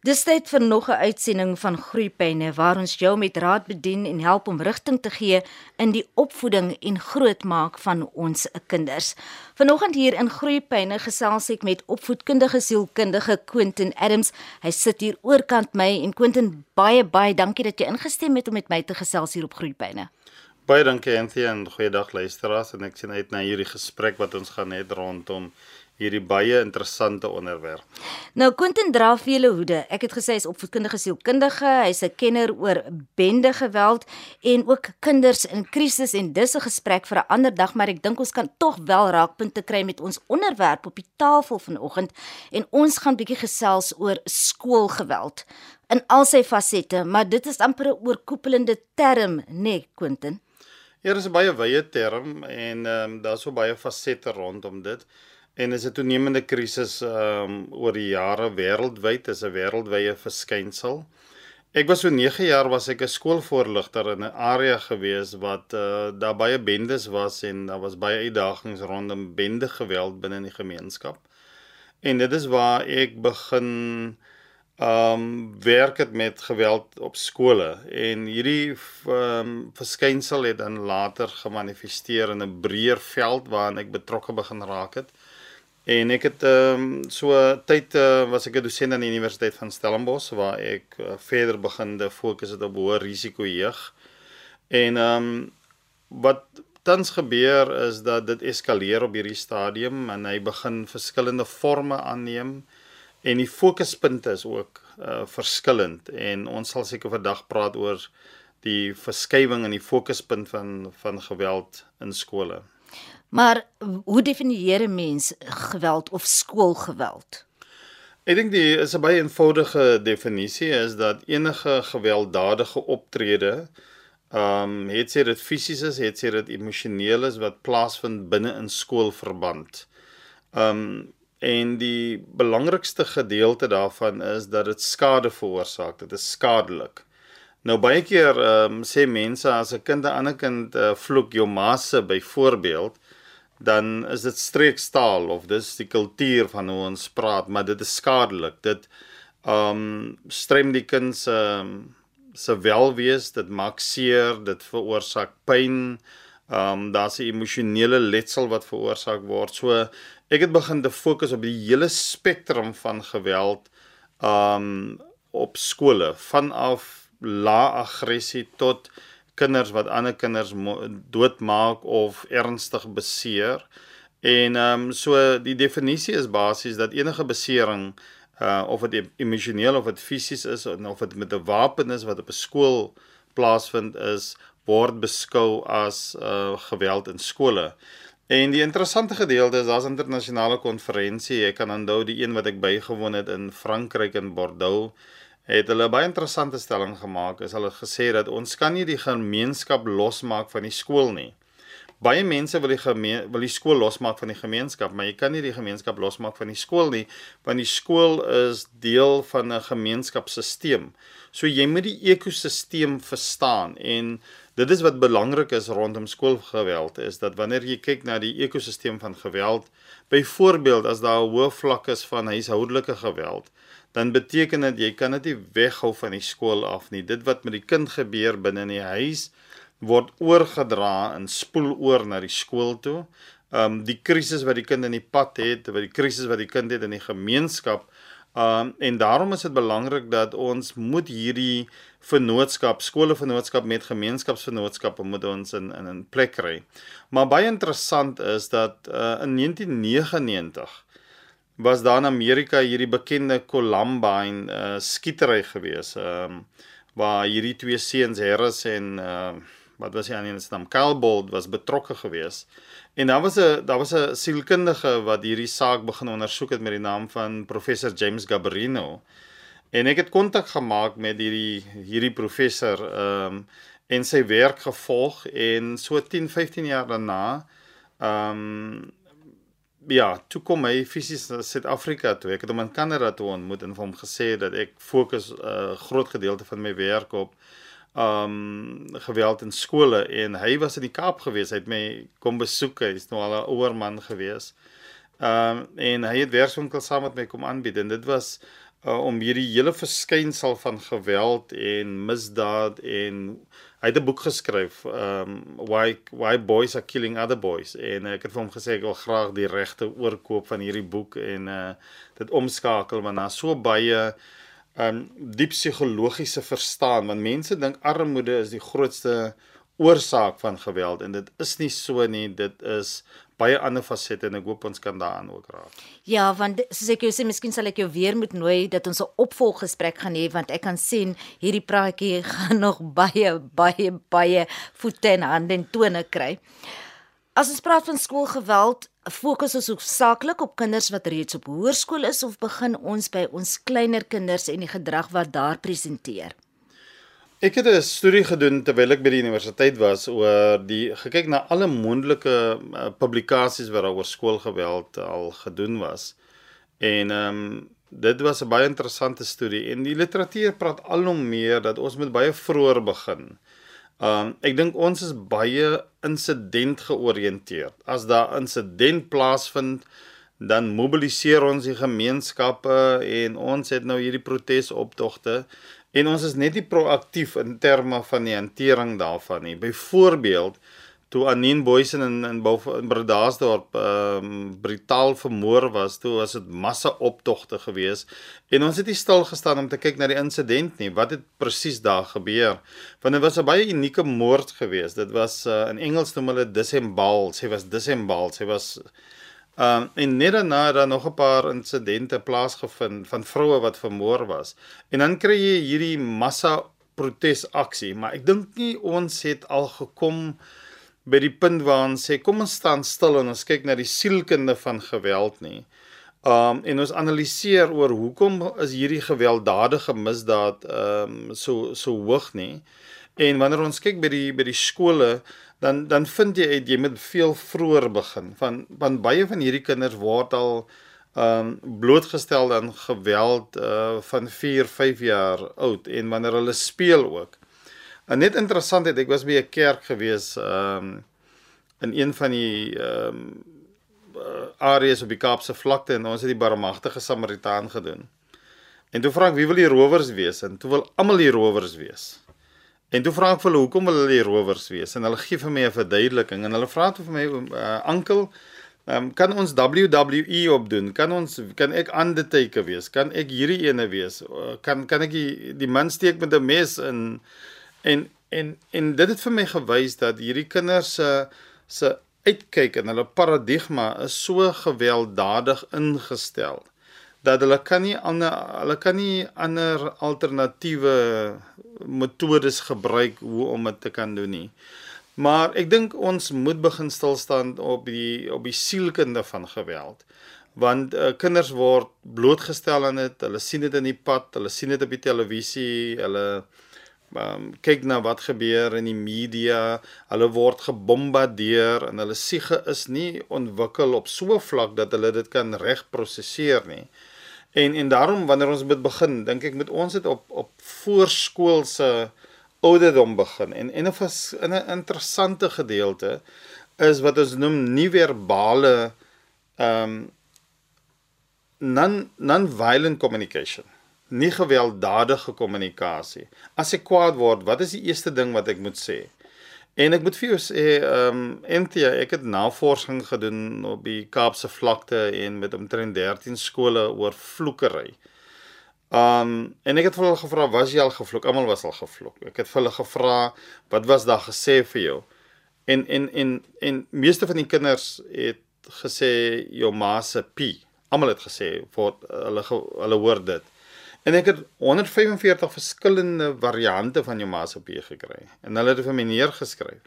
Dis tyd vir nog 'n uitsending van Groeipyne waar ons jou met raad bedien en help om rigting te gee in die opvoeding en grootmaak van ons kinders. Vanoggend hier in Groeipyne gesels ek met opvoedkundige sielkundige Quentin Adams. Hy sit hier oorkant my en Quentin, baie baie dankie dat jy ingestem het om met my te gesels hier op Groeipyne. Baie dankie Anthea en goeiedag luisteraars en ek sien uit na hierdie gesprek wat ons gaan hê rondom hierdie baie interessante onderwerp. Nou Quentin dra vele hoede. Ek het gesê hy's opvoedkundige sielkundige, hy's 'n kenner oor bende geweld en ook kinders in krisis en dis 'n gesprek vir 'n ander dag, maar ek dink ons kan tog wel raakpunte kry met ons onderwerp op die tafel vanoggend en ons gaan bietjie gesels oor skoolgeweld in al sy fasette, maar dit is amper 'n oorkoepelende term, nê, nee, Quentin? Ja, dit is 'n baie wye term en ehm um, daar's so baie fasette rondom dit. En is 'n toenemende krisis um oor die jare wêreldwyd, is 'n wêreldwye verskynsel. Ek was so 9 jaar was ek 'n skoolvoorligter in 'n area gewees wat uh daar baie bendes was en daar was baie uitdagings rondom bende geweld binne in die gemeenskap. En dit is waar ek begin um werk het met geweld op skole en hierdie um verskynsel het dan later gemanifesteer in 'n breër veld waarin ek betrokke begin raak het. En ek het ehm um, so tyd uh, was ek 'n dosent aan die Universiteit van Stellenbosch waar ek uh, verder begin te fokus het op hoë risiko jeug. En ehm um, wat tans gebeur is dat dit eskaleer op hierdie stadium en hy begin verskillende forme aanneem en die fokuspunte is ook uh, verskillend en ons sal seker vandag praat oor die verskywing in die fokuspunt van van geweld in skole. Maar hoe definieer 'n mens geweld of skoolgeweld? Ek dink die is 'n baie eenvoudige definisie is dat enige gewelddadige optrede ehm um, het sy dit fisies is, het sy dit emosioneel is wat plaasvind binne in skoolverband. Ehm um, en die belangrikste gedeelte daarvan is dat dit skade veroorsaak. Dit is skadelik. Nou baie keer ehm um, sê mense as 'n kind 'n ander kind uh, vloek jou ma se byvoorbeeld, dan is dit streekstaal of dis die kultuur van hoe ons praat, maar dit is skadelik. Dit um strem die kind se um, se welwees, dit maak seer, dit veroorsaak pyn. Um daar's 'n emosionele letsel wat veroorsaak word. So ek het begin te fokus op die hele spektrum van geweld um op skole, vanaf lae aggressie tot kinders wat ander kinders doodmaak of ernstig beseer. En ehm um, so die definisie is basies dat enige besering uh of dit emosioneel of dit fisies is of dit met 'n wapen is wat op 'n skool plaasvind is word beskou as uh geweld in skole. En die interessante gedeelte is daar's internasionale konferensie. Ek kan onthou die een wat ek bygewoon het in Frankryk in Bordeaux het hulle baie interessante stelling gemaak. Is hulle gesê dat ons kan nie die gemeenskap losmaak van die skool nie. Baie mense wil die gemeen, wil die skool losmaak van die gemeenskap, maar jy kan nie die gemeenskap losmaak van die skool nie, want die skool is deel van 'n gemeenskapstelsel. So jy moet die ekosisteem verstaan en dit is wat belangrik is rondom skoolgeweld is dat wanneer jy kyk na die ekosisteem van geweld, byvoorbeeld as daar 'n hoë vlak is van huishoudelike geweld, dan beteken dit jy kan dit nie weghou van die skool af nie. Dit wat met die kind gebeur binne in die huis word oorgedra en spoel oor na die skool toe. Um die krisis wat die kind in die pad het, wat die krisis wat die kind het in die gemeenskap Um en daarom is dit belangrik dat ons moet hierdie vennootskap, skole vennootskap met gemeenskapsvennootskappe moet ons in in 'n plek kry. Maar baie interessant is dat uh, in 1999 was daar in Amerika hierdie bekende Columbine uh, skietery gewees. Ehm um, waar hierdie twee seuns Harris en uh, wat was hy aan die naam Calbold was betrokke gewees. En daar was 'n daar was 'n sielkundige wat hierdie saak begin ondersoek het met die naam van professor James Gabrino. En ek het kontak gemaak met hierdie hierdie professor ehm um, en sy werk gevolg en so 10 15 jaar daarna ehm um, ja, toe kom hy fisies na Suid-Afrika toe. Ek het hom in Kanada toe ontmoet en hom gesê dat ek fokus 'n uh, groot gedeelte van my werk op um geweld in skole en hy was in die Kaap gewees. Hy het my kom besoek. Hy's nou al 'n ouer man gewees. Um en hy het werkswinkel saam met my kom aanbied en dit was uh, om hierdie hele verskynsel van geweld en misdaad en hy het 'n boek geskryf um why why boys are killing other boys en uh, ek het vir hom gesê ek wil graag die regte oorkoop van hierdie boek en uh dit omskakel want daar's so baie um diep psigologiese verstaan want mense dink armoede is die grootste oorsaak van geweld en dit is nie so nie dit is baie ander fasette en ek hoop ons kan daaraan ook raak. Ja, want soos ek jou sê, miskien sal ek jou weer moet nooi dat ons 'n opvolggesprek gaan hê want ek kan sien hierdie praatjie gaan nog baie baie baie voete en hande en tone kry. As ons praat van skoolgeweld, fokus ons hoofsaaklik op kinders wat reeds op hoërskool is of begin ons by ons kleiner kinders en die gedrag wat daar presenteer? Ek het 'n studie gedoen terwyl ek by die universiteit was oor die gekyk na alle moontlike uh, publikasies wat oor skoolgeweld al gedoen was. En ehm um, dit was 'n baie interessante studie en die literatuur praat al hoe meer dat ons moet baie vroeër begin. Ehm um, ek dink ons is baie insident georiënteerd. As daar insident plaasvind, dan mobiliseer ons die gemeenskappe en ons het nou hierdie protesoptogte En ons is net nie proaktief in terme van die hantering daarvan nie. Byvoorbeeld toe Anin Boysen in in, in Bredasdorp ehm um, brutaal vermoor was, toe was dit massa optogte geweest en ons het nie stil gestaan om te kyk na die insident nie. Wat het presies daar gebeur? Want dit was 'n baie unieke moord geweest. Dit was uh, in Engels noem hulle disembal. Sy was disembal. Sy was um, en net daarna het daar nog 'n paar insidente plaasgevind van vroue wat vermoor was. En dan kry jy hierdie massa protesaksie, maar ek dink nie ons het al gekom by die punt waar ons sê kom ons staan stil en ons kyk na die sielkunde van geweld nie. Um en ons analiseer oor hoekom is hierdie gewelddadige misdaad um so so hoog nie. En wanneer ons kyk by die by die skole, dan dan vind jy uit jy moet veel vroeër begin. Van van baie van hierdie kinders word al ehm um, blootgestel aan geweld uh van 4, 5 jaar oud en wanneer hulle speel ook. En net interessant het ek was by 'n kerk gewees ehm um, in een van die ehm um, areas op die Kaapse vlakte en ons het die barmhartige Samaritaan gedoen. En toe vra ek wie wil die rowers wees en toe wil almal die rowers wees. En toe vra ek vir hulle hoekom wil hulle die rowers wees? En hulle gee vir my 'n verduideliking en hulle vra toe vir my uh, ankel um, kan ons WWE opdoen? Kan ons kan ek undertaker wees? Kan ek hierdie ene wees? Uh, kan kan ek die, die man steek met 'n mes in? En en en dit het vir my gewys dat hierdie kinders se se uitkyk en hulle paradigma is so gewelddadig ingestel dat hulle kan nie ander hulle kan nie ander alternatiewe metodes gebruik hoe om dit te kan doen nie. Maar ek dink ons moet begin stil staan op die op die sielkunde van geweld. Want uh, kinders word blootgestel aan dit, hulle sien dit in die pad, hulle sien dit op die televisie, hulle um, kyk na wat gebeur in die media, hulle word gebombardeer en hulle siege is nie ontwikkel op so 'n vlak dat hulle dit kan reg prosesseer nie. En en daarom wanneer ons moet begin, dink ek moet ons dit op op voorskoolse ouderdom begin. En en 'n 'n interessante gedeelte is wat ons noem nie-verbale ehm um, non non-violent communication. Nie gewelddadige kommunikasie. As ek kwaad word, wat is die eerste ding wat ek moet sê? En ek moet vir jou sê, ehm um, Entia, ek het navorsing gedoen op die Kaapse vlakte en met omtrent 13 skole oor vloekery. Um, en ek het vir hulle gevra, "Was jy al gevloek?" Almal was al gevloek. Ek het vir hulle gevra, "Wat was daar gesê vir jou?" En en en en meeste van die kinders het gesê jou ma se pie. Almal het gesê vir hulle hulle hoor dit. En ek het 145 verskillende variante van jou masopie gekry en hulle het vir my neergeskryf.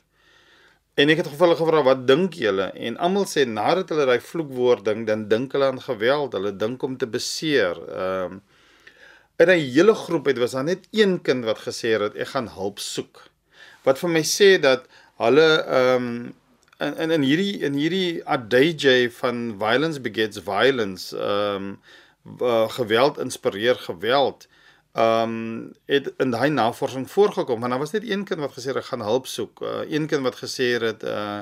En ek het hulle gevra wat dink julle en almal sê nadat hulle daai vloekwoord ding dan dink hulle aan geweld, hulle dink om te beseer. Ehm um, in 'n hele groep het was daar net een kind wat gesê het ek gaan hulp soek. Wat vir my sê dat hulle ehm um, in in in hierdie in hierdie adage van violence begets violence ehm um, uh, geweld inspireer geweld. Um het in daai navorsing voorgekom want daar was net een kind wat gesê het ek gaan hulp soek. Uh, een kind wat gesê het uh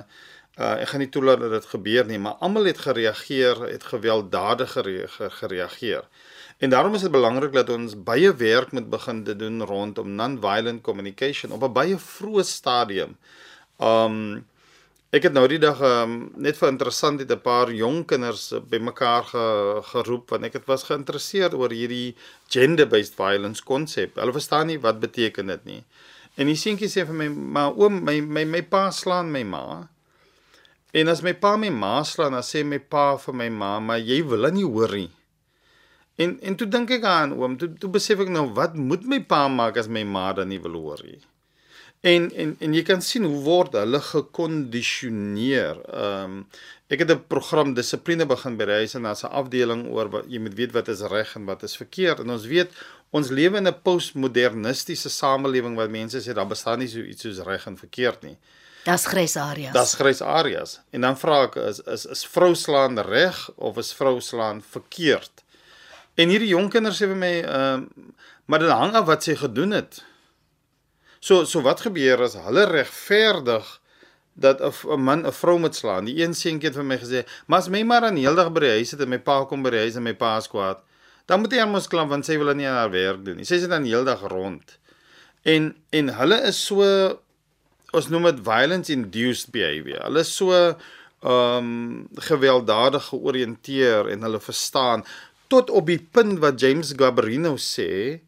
uh ek gaan nie toelaat dat dit gebeur nie, maar almal het gereageer, het gewelddadig gereageer. En daarom is dit belangrik dat ons baie werk moet begin te doen rondom non-violent communication op 'n baie vroeë stadium. Um ek het nou die dag um, net vir interessant het 'n paar jong kinders bymekaar ge, geroep want ek het was geïnteresseerd oor hierdie gender-based violence konsep. Hulle verstaan nie wat beteken dit nie. En die seentjie sê vir my, "Maar oom, my my my pa slaan my ma." En as my pa my ma slaan, dan sê my pa vir my ma, "Maar jy wil nie hoor nie." En en toe dink ek aan oom, toe toe besef ek nou wat moet my pa maak as my ma dan nie wil hoor nie. En en en jy kan sien hoe word hulle gekondisioneer. Ehm um, ek het 'n program dissipline begin by huis en daar's 'n afdeling oor wat jy moet weet wat is reg en wat is verkeerd. En ons weet ons lewe in 'n postmodernistiese samelewing waar mense sê daar bestaan nie so iets soos reg en verkeerd nie. Das grys areas. Das grys areas. En dan vra ek is is is vrou slaan reg of is vrou slaan verkeerd? En hierdie jong kinders sê vir my ehm uh, maar dit hang af wat sy gedoen het. So so wat gebeur as hulle regverdig dat 'n man 'n vrou moet slaan? Die een seentjie het vir my gesê, "Maar as my maar aan heeldag by die huis sit en my pa kom by die huis en my pa is kwaad, dan moet hy aan mos klam want sy wil nie aan haar werk doen nie. Sy sit dan heeldag rond." En en hulle is so ons noem dit violence induced behavior. Hulle is so ehm um, gewelddadig georiënteer en hulle verstaan tot op die punt wat James Gabrino sê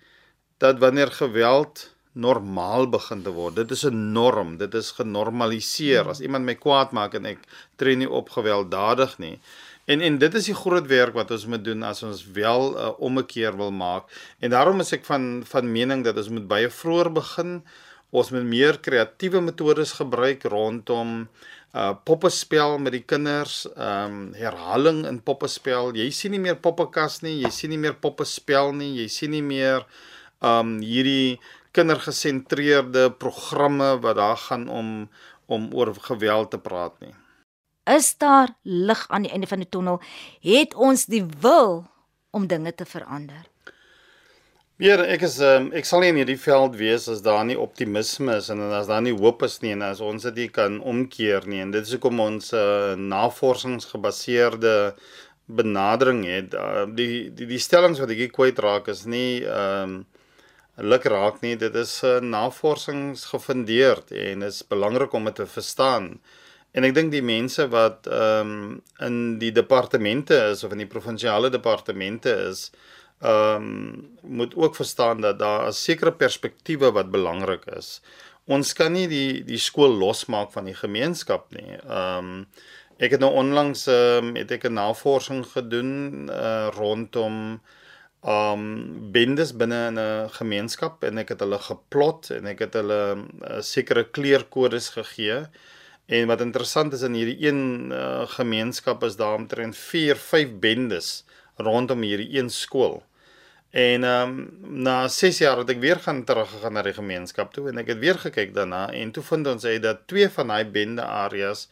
dat wanneer geweld normaal begin te word. Dit is 'n norm, dit is genormaliseer. As iemand my kwaad maak en ek tree nie op gewelddadig nie. En en dit is die groot werk wat ons moet doen as ons wel 'n uh, ommekeer wil maak. En daarom is ek van van mening dat ons moet baie vroeër begin. Ons moet meer kreatiewe metodes gebruik rondom uh poppespel met die kinders, ehm um, herhaling in poppespel. Jy sien nie meer poppekas nie, jy sien nie meer poppespel nie, jy sien nie meer ehm um, hierdie kindergesentreerde programme wat daar gaan om om oor geweld te praat nie. Is daar lig aan die einde van die tonnel? Het ons die wil om dinge te verander? Weer ek is um, ek sal nie in hierdie veld wees as daar nie optimisme is en as daar nie hoop is nie en as ons dit kan omkeer nie en dit is hoekom ons uh, navorsingsgebaseerde benadering het. Uh, die die die stellings wat ek hier kwyt raak is nie ehm um, luk raak nie. Dit is 'n uh, navorsingsgefundeerd en dit is belangrik om dit te verstaan. En ek dink die mense wat ehm um, in die departemente is of in die provinsiale departemente is, ehm um, moet ook verstaan dat daar 'n sekere perspektiewe wat belangrik is. Ons kan nie die die skool losmaak van die gemeenskap nie. Ehm um, ek het nou onlangs ehm um, het ek 'n navorsing gedoen uh, rondom um bendes binne 'n gemeenskap en ek het hulle geplot en ek het hulle uh, sekere kleurkodes gegee. En wat interessant is in hierdie een uh, gemeenskap is daar omtrent 4, 5 bendes rondom hierdie een skool. En ehm um, na 6 jaar het ek weer gaan teruggegaan na die gemeenskap toe en ek het weer gekyk daarna en toe vind ons uit dat twee van daai bende areas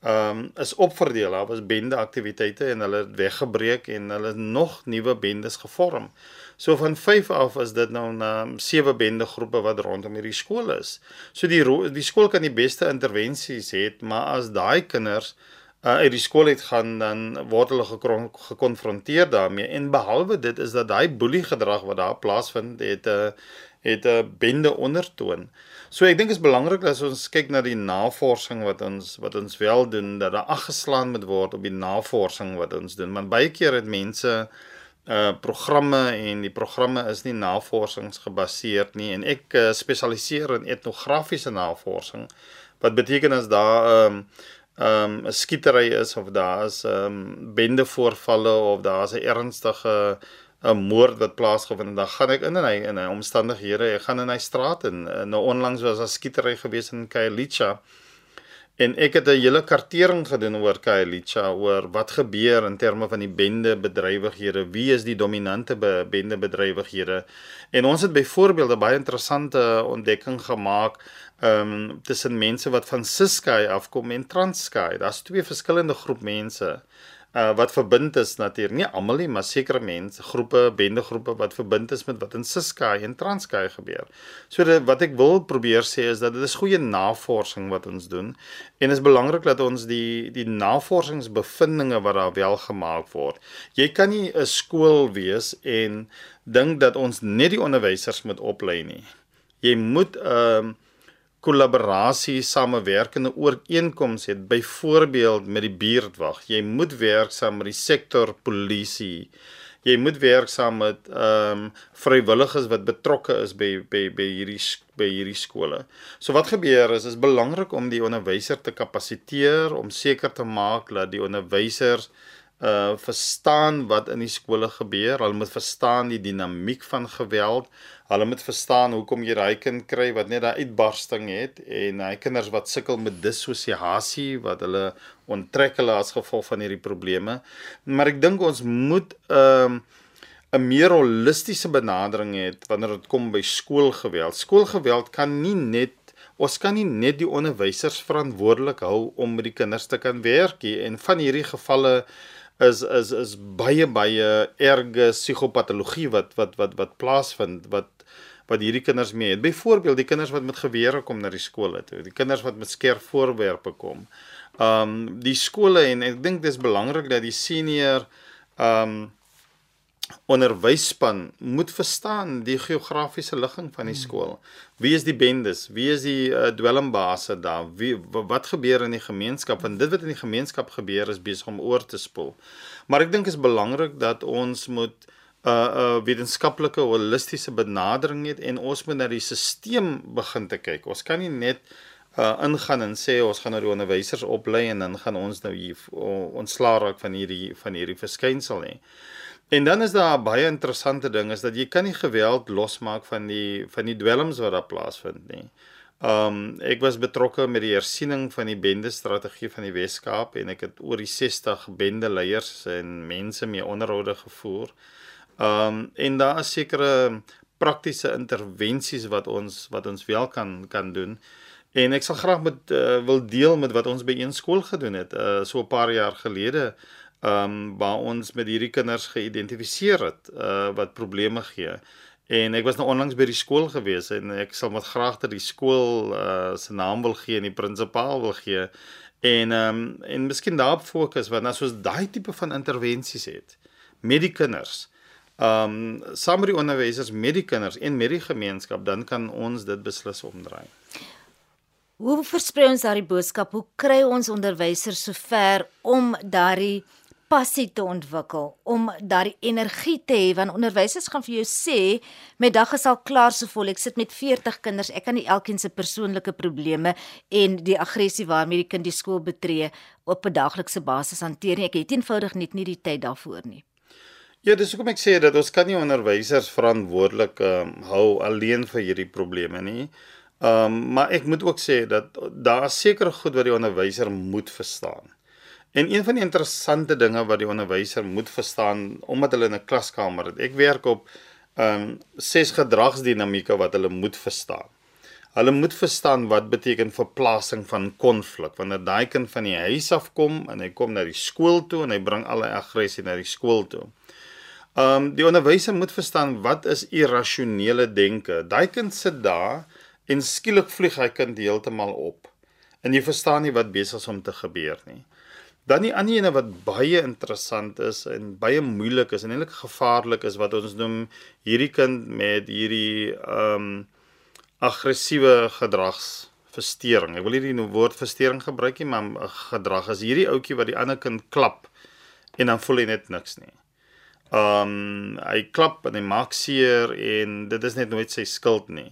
ehm um, is opverdeel. Daar was bende aktiwiteite en hulle het weggebreek en hulle nog nuwe bendes gevorm. So van 5 af is dit nou na 7 bende groepe wat rondom hierdie skool is. So die die skool kan die beste intervensies hê, maar as daai kinders uh, uit die skool uit gaan dan word hulle gekonfronteer daarmee en behalwe dit is dat daai boelie gedrag wat daar plaasvind het 'n uh, het 'n uh, bende ondertoon. So ek dink is belangrik as ons kyk na die navorsing wat ons wat ons wel doen dat daar aggeslaan moet word op die navorsing wat ons doen. Want baie keer het mense uh programme en die programme is nie navorsingsgebaseerd nie en ek uh, spesialiseer in etnografiese navorsing. Wat beteken as daar 'n um, um, 'n skietery is of daar is 'n um, bendevoorvalle of daar is 'n ernstige 'n moord wat plaasgevind het, dan gaan ek in en hy in 'n omstandighede, ek gaan in hy straat en nou onlangs was daar skietery gewees in Kailicha. En ek het 'n hele kartering gedoen oor Kailicha, oor wat gebeur in terme van die bende bedrywighede, wie is die dominante be bende bedrywighede. En ons het byvoorbeeld 'n baie interessante ontdekking gemaak ehm um, tussen mense wat van Ciskei afkom en Transkei. Daar's twee verskillende groep mense uh wat verbind is natuurlik nie almal nie maar sekere mense groepe bendegroepe wat verbind is met wat in Ciskei en Transkei gebeur. So dit, wat ek wil probeer sê is dat dit is goeie navorsing wat ons doen en is belangrik dat ons die die navorsingsbevindinge wat daar wel gemaak word. Jy kan nie 'n skool wees en dink dat ons net die onderwysers moet oplei nie. Jy moet 'n uh, kollaborasie samewerkende ooreenkomste het byvoorbeeld met die buurtwag. Jy moet werk saam met die sektor polisie. Jy moet werk saam met ehm um, vrywilligers wat betrokke is by by by hierdie by hierdie skole. So wat gebeur is is belangrik om die onderwyser te kapasiteer om seker te maak dat die onderwysers uh verstaan wat in die skole gebeur. Hulle moet verstaan die dinamiek van geweld. Hulle moet verstaan hoekom jy daai kind kry wat net daai uitbarsting het en daai kinders wat sukkel met dissosiasie wat hulle onttrek hulle as gevolg van hierdie probleme. Maar ek dink ons moet 'n um, 'n meer holistiese benadering het wanneer dit kom by skoolgeweld. Skoolgeweld kan nie net ons kan nie net die onderwysers verantwoordelik hou om met die kinders te kan werk nie en van hierdie gevalle is is is baie baie erge psigopatologie wat wat wat wat plaasvind wat wat hierdie kinders mee het. Byvoorbeeld die kinders wat met gewere kom na die skole toe, die kinders wat met skerp voorwerpe kom. Um die skole en ek dink dis belangrik dat die senior um onderwysspan moet verstaan die geografiese ligging van die hmm. skool. Wie is die bendes? Wie is die uh, dwelmbase daar? Wie wat gebeur in die gemeenskap? Want dit wat in die gemeenskap gebeur is besig om oor te spoel. Maar ek dink is belangrik dat ons moet 'n uh, 'n uh, wetenskaplike holistiese benadering hê en ons moet na die stelsel begin te kyk. Ons kan nie net uh ingaan en sê ons gaan nou die onderwysers oplei en dan gaan ons nou hier ontslaa raak van hierdie van hierdie verskynsel nie. En dan is daar 'n baie interessante ding is dat jy kan nie geweld losmaak van die van die dwelms wat daar plaasvind nie. Um ek was betrokke met die hersiening van die bende strategie van die Wes-Kaap en ek het oor die 60 bende leiers en mense mee onderhoude gevoer. Um en daar is sekere praktiese intervensies wat ons wat ons wel kan kan doen. En ek sal graag met uh, wil deel met wat ons by een skool gedoen het uh, so 'n paar jaar gelede ehm um, waar ons met hierdie kinders geïdentifiseer het uh wat probleme gee. En ek was nou onlangs by die skool gewees en ek sal met graagte die skool uh se naam wil gee en die prinsipaal wil gee. En ehm um, en miskien daarop fokus want as ons daai tipe van intervensies het met die kinders ehm um, saam met die onderwysers met die kinders en met die gemeenskap dan kan ons dit beslis omdraai. Hoe versprei ons daardie boodskap? Hoe kry ons onderwysers sover om daardie passie te ontwikkel om daardie energie te hê want onderwysers gaan vir jou sê met dag is al klaar so vol ek sit met 40 kinders ek kan nie elkeen se persoonlike probleme en die aggressie waarmee die kind die skool betree op 'n daaglikse basis hanteer nie ek het eenvoudig net nie die tyd daarvoor nie Ja, dis hoekom ek sê dat ons kan nie onderwysers verantwoordelik um, hou alleen vir hierdie probleme nie. Ehm um, maar ek moet ook sê dat daar is sekere goed wat die onderwyser moet verstaan. En een van die interessante dinge wat die onderwyser moet verstaan omdat hulle in 'n klaskamer het. Ek werk op ehm um, ses gedragsdinamieke wat hulle moet verstaan. Hulle moet verstaan wat beteken verplasing van konflik wanneer daai kind van die huis af kom en hy kom na die skool toe en hy bring al sy aggressie na die skool toe. Ehm um, die onderwyser moet verstaan wat is irrasionele denke. Daai kind sit daar en skielik vlieg hy kind heeltemal op. En jy verstaan nie wat besig is om te gebeur nie. Dan die ander ene wat baie interessant is en baie moeilik is en eintlik gevaarlik is wat ons noem hierdie kind met hierdie ehm um, aggressiewe gedragsversteuring. Ek wil nie die woord versteuring gebruik nie, maar gedrag is hierdie ouetjie wat die ander kind klap en dan voel hy net niks nie. Ehm um, hy klap en hy maak seer en dit is net nooit sy skuld nie.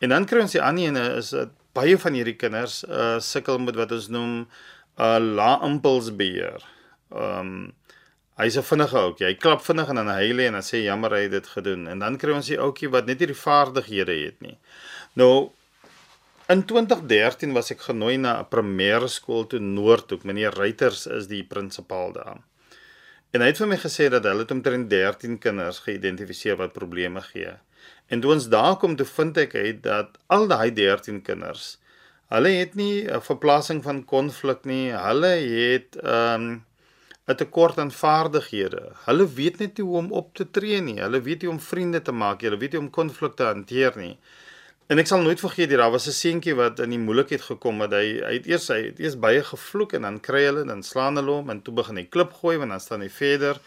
En dan kry ons die ander ene is dat baie van hierdie kinders uh sukkel met wat ons noem 'n lae impulsbeheer. Ehm um, hy's 'n vinnige ouetjie. Hy klap vinnig en dan hy en dan sê jammer hy het dit gedoen. En dan kry ons die ouetjie wat net nie die vaardighede het nie. Nou in 2013 was ek genooi na 'n primêre skool toe Noordhoek. Meneer Ruiters is die prinsipaal daar. En hy het vir my gesê dat hulle omtrent 13 kinders geïdentifiseer wat probleme gee. En toe ons daar kom, toe vind ek uit dat al daai 13 kinders Hulle het nie 'n verplasing van konflik nie. Hulle het ehm um, 'n tekort aan vaardighede. Hulle weet net nie hoe om op te tree nie. Hulle weet nie om vriende te maak nie. Hulle weet nie om konflikte hanteer nie. En ek sal nooit vergeet hier, daar was 'n seentjie wat in die moeilikheid gekom het. Hy hy het eers hy het eers baie gevloek en dan kry hulle dan slaan hulle hom en toe begin hy klip gooi want dan staan hy verder.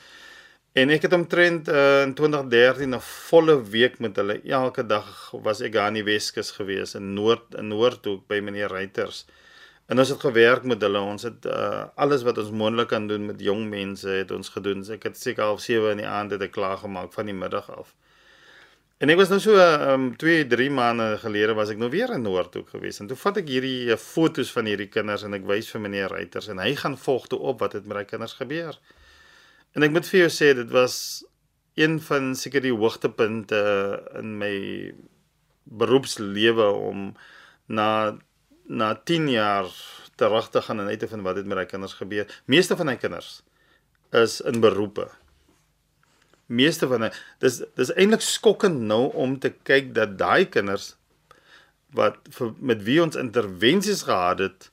En ek het omtrent uh, in 2013 'n volle week met hulle elke dag was ek aan die Weskus gewees in Noord in Noordhoek by meneer Reuters. En ons het gewerk met hulle. Ons het uh, alles wat ons moontlik kan doen met jong mense het ons gedoen. Ek het seker half 7 in die aand het ek klaar gemaak van die middag af. En ek was nou so um 2, 3 maande gelede was ek nou weer in Noordhoek gewees en toe vat ek hierdie uh, foto's van hierdie kinders en ek wys vir meneer Reuters en hy gaan volg toe op wat het met daai kinders gebeur. En ek moet vir jou sê dit was een van seker die hoogtepunte in my beroepslewe om na na 10 jaar terug te gaan en uit te vind wat het met daai kinders gebeur. Meeste van daai kinders is in beroepe meeste van hulle dis dis eintlik skokkend nou om te kyk dat daai kinders wat vir, met wie ons intervensies gehad het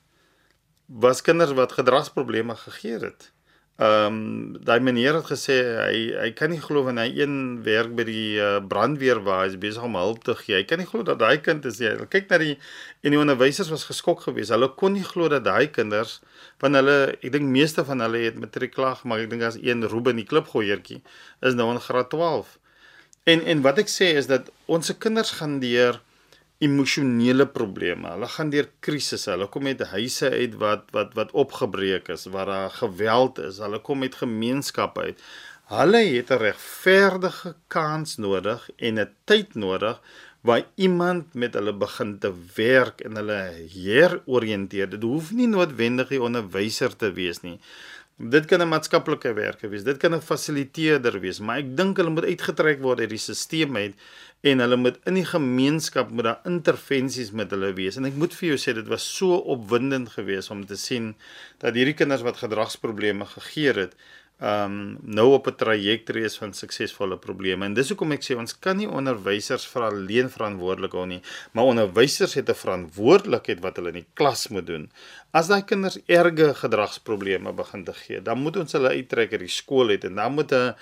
was kinders wat gedragsprobleme gegee het. Ehm um, daai meneer het gesê hy hy kan nie glo wanneer hy een werk by die uh, brandweer waar hy besig om hulp te gee. Hy kan nie glo dat daai kind is jy. Kyk na die en die onderwysers was geskok geweest. Hulle kon nie glo dat daai kinders van hulle, ek dink meeste van hulle het matriek klaar gemaak. Ek dink as een Ruben die klipgooiertjie is nou in graad 12. En en wat ek sê is dat ons se kinders gaan deur emosionele probleme. Hulle gaan deur krisisse. Hulle kom met huise uit wat wat wat opgebreek is, waar daar geweld is. Hulle kom met gemeenskappe uit. Hulle het 'n regverdige kans nodig en 'n tyd nodig waar iemand met hulle begin te werk en hulle heroriënteer. Dit hoef nie noodwendig 'n onderwyser te wees nie. Dit kan 'n maatskaplike werker wees, dit kan 'n fasiliteerder wees, maar ek dink hulle moet uitgetrek word uit die stelsel uit en hulle moet in die gemeenskap moet daar intervensies met hulle wees. En ek moet vir jou sê dit was so opwindend geweest om te sien dat hierdie kinders wat gedragsprobleme gegee het, ehm um, nou op 'n trajectory is van suksesvolle probleme. En dis hoekom ek sê ons kan nie onderwysers vir alleen verantwoordelik hou nie, maar onderwysers het 'n verantwoordelikheid wat hulle in die klas moet doen. As daai kinders erge gedragsprobleme begin te gee, dan moet ons hulle uittrek uit die skool uit en dan moet 'n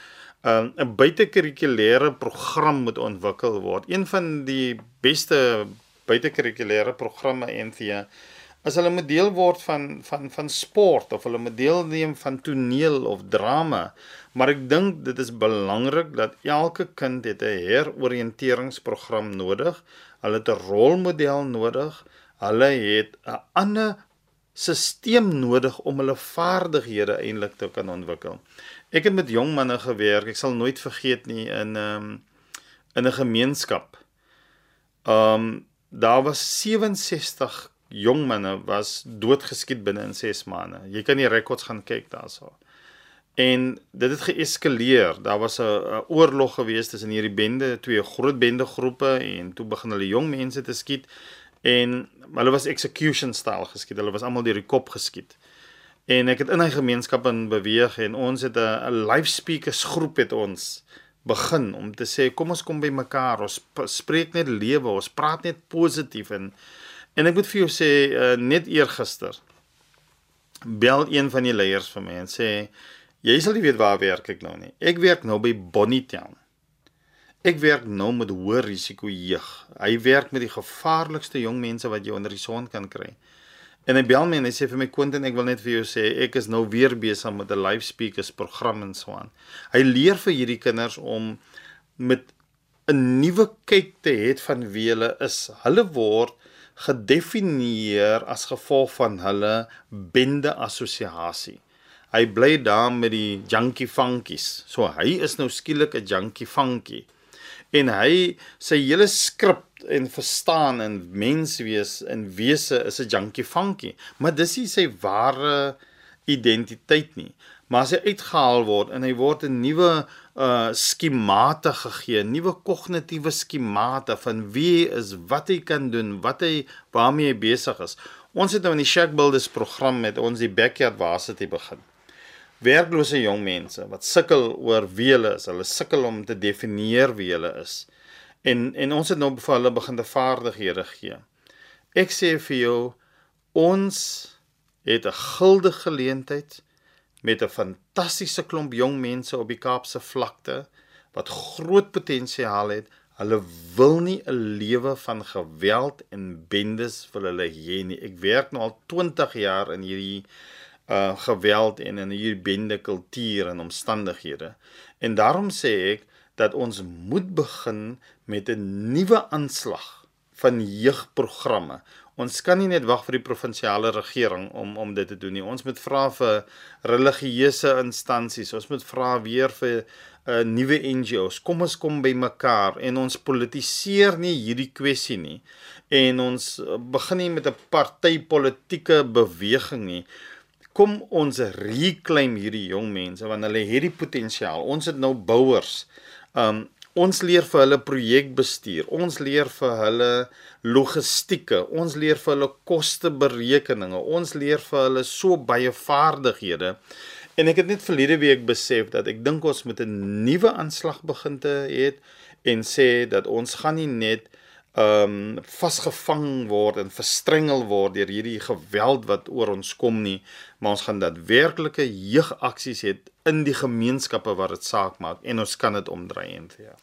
'n buitekurrikulêre program moet ontwikkel word. Een van die beste buitekurrikulêre programme NVA as hulle moet deel word van van van sport of hulle moet deelneem van toneel of drama. Maar ek dink dit is belangrik dat elke kind het 'n heroriënteringsprogram nodig. Hulle het 'n rolmodel nodig. Hulle het 'n ander stelsel nodig om hulle vaardighede eintlik te kan ontwikkel. Ek het met jong manne gewerk. Ek sal nooit vergeet nie in 'n um, in 'n gemeenskap. Um daar was 67 jong manne was doodgeskiet binne in 6 maande. Jy kan die rekords gaan kyk daarso. En dit het geeskaleer. Daar was 'n oorlog gewees tussen hierdie bende, twee groot bende groepe en toe begin hulle jong mense te skiet en hulle was execution style geskiet. Hulle was almal deur die kop geskiet. En ek het in hy gemeenskap in beweeg en ons het 'n live speakers groep het ons begin om te sê kom ons kom by mekaar ons spreek net lewe ons praat net positief en En ek moet vir jou sê uh, net eergister bel een van die leiers vir my en sê jy sal nie weet waar werk ek nou nie. Ek werk nou by Bonitown. Ek werk nou met hoë risiko jeug. Hy werk met die gevaarlikste jong mense wat jy onder die son kan kry. En hy bel my en hy sê vir my Quentin, ek wil net vir jou sê ek is nou weer besig met 'n live speakers program en so aan. Hy leer vir hierdie kinders om met 'n nuwe kyk te hê van wie hulle is. Hulle word gedefinieer as gevolg van hulle bende assosiasie. Hy bly daar met die junkie funkies. So hy is nou skielik 'n junkie funkie. En hy sy hele skrip en verstaan en menswees en wese is 'n junkie funkie, maar dis nie sy ware identiteit nie. Maar as hy uitgehaal word en hy word 'n nuwe uh skemate gegee, nuwe kognitiewe skemate van wie hy is, wat hy kan doen, wat hy waarmee hy besig is. Ons het nou in die Shack Builders program met ons die backyard varsity begin. Werklose jong mense wat sukkel oor wie hulle is, hulle sukkel om te definieer wie hulle is. En en ons het nou vir hulle begin te vaardighede gee. Ek sê vir jou ons het 'n guldige geleentheid met 'n fantastiese klomp jong mense op die Kaapse vlakte wat groot potensiaal het. Hulle wil nie 'n lewe van geweld en bendes vir hulle hê nie. Ek werk nou al 20 jaar in hierdie uh geweld en in hierdie bende kultuur en omstandighede. En daarom sê ek dat ons moet begin met 'n nuwe aanslag van jeugprogramme. Ons kan nie net wag vir die provinsiale regering om om dit te doen nie. Ons moet vra vir religieuse instansies. Ons moet vra weer vir 'n uh, nuwe NGO's. Kom ons kom by mekaar en ons politiseer nie hierdie kwessie nie. En ons begin nie met 'n partytetiese beweging nie kom ons reclaim hierdie jong mense want hulle het die potensiaal. Ons het nou bouers. Um ons leer vir hulle projekbestuur. Ons leer vir hulle logistieke. Ons leer vir hulle kosteberekeninge. Ons leer vir hulle so baie vaardighede. En ek het net verlede week besef dat ek dink ons moet 'n nuwe aanslag begin te hê en sê dat ons gaan nie net ehm um, vasgevang word en verstrengel word deur hierdie geweld wat oor ons kom nie, maar ons gaan daadwerklike jeugaksies hê in die gemeenskappe waar dit saak maak en ons kan dit omdraai en ja.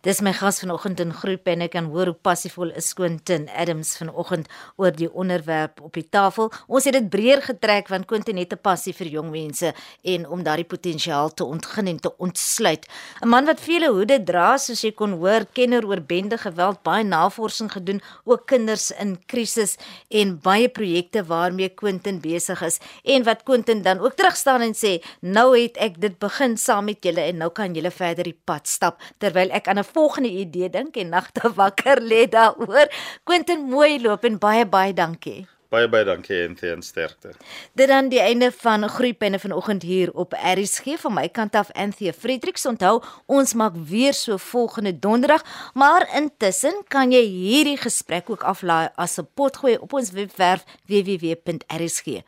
Dis my gas vanoggend in groep en ek kan hoor hoe passievol is Quentin Adams vanoggend oor die onderwerp op die tafel. Ons het dit breër getrek want Quentin het 'n passie vir jong mense en om daardie potensiaal te ontgin en te ontsluit. 'n Man wat vele hoede dra, soos jy kon hoor, kenner oor bende geweld, baie navorsing gedoen, ook kinders in krisis en baie projekte waarmee Quentin besig is en wat Quentin dan ook terugstaan en sê, "Nou het ek dit begin saam met julle en nou kan julle verder die pad stap." Terwyl ek aan 'n volgende idee dink en nagte wakker lê daaroor. Quentin mooi loop en baie baie dankie. Baie baie dankie en teen sterkte. Dit dan die einde van groepenne vanoggend hier op RSG van my kant af Anthea Fredericks onthou ons maak weer so volgende donderdag maar intussen kan jy hierdie gesprek ook aflaai as 'n potgooi op ons webwerf www.rsg.co.za.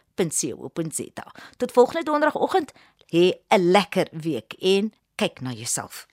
Tot volgende donderdagoggend hê 'n lekker week en kyk na jouself.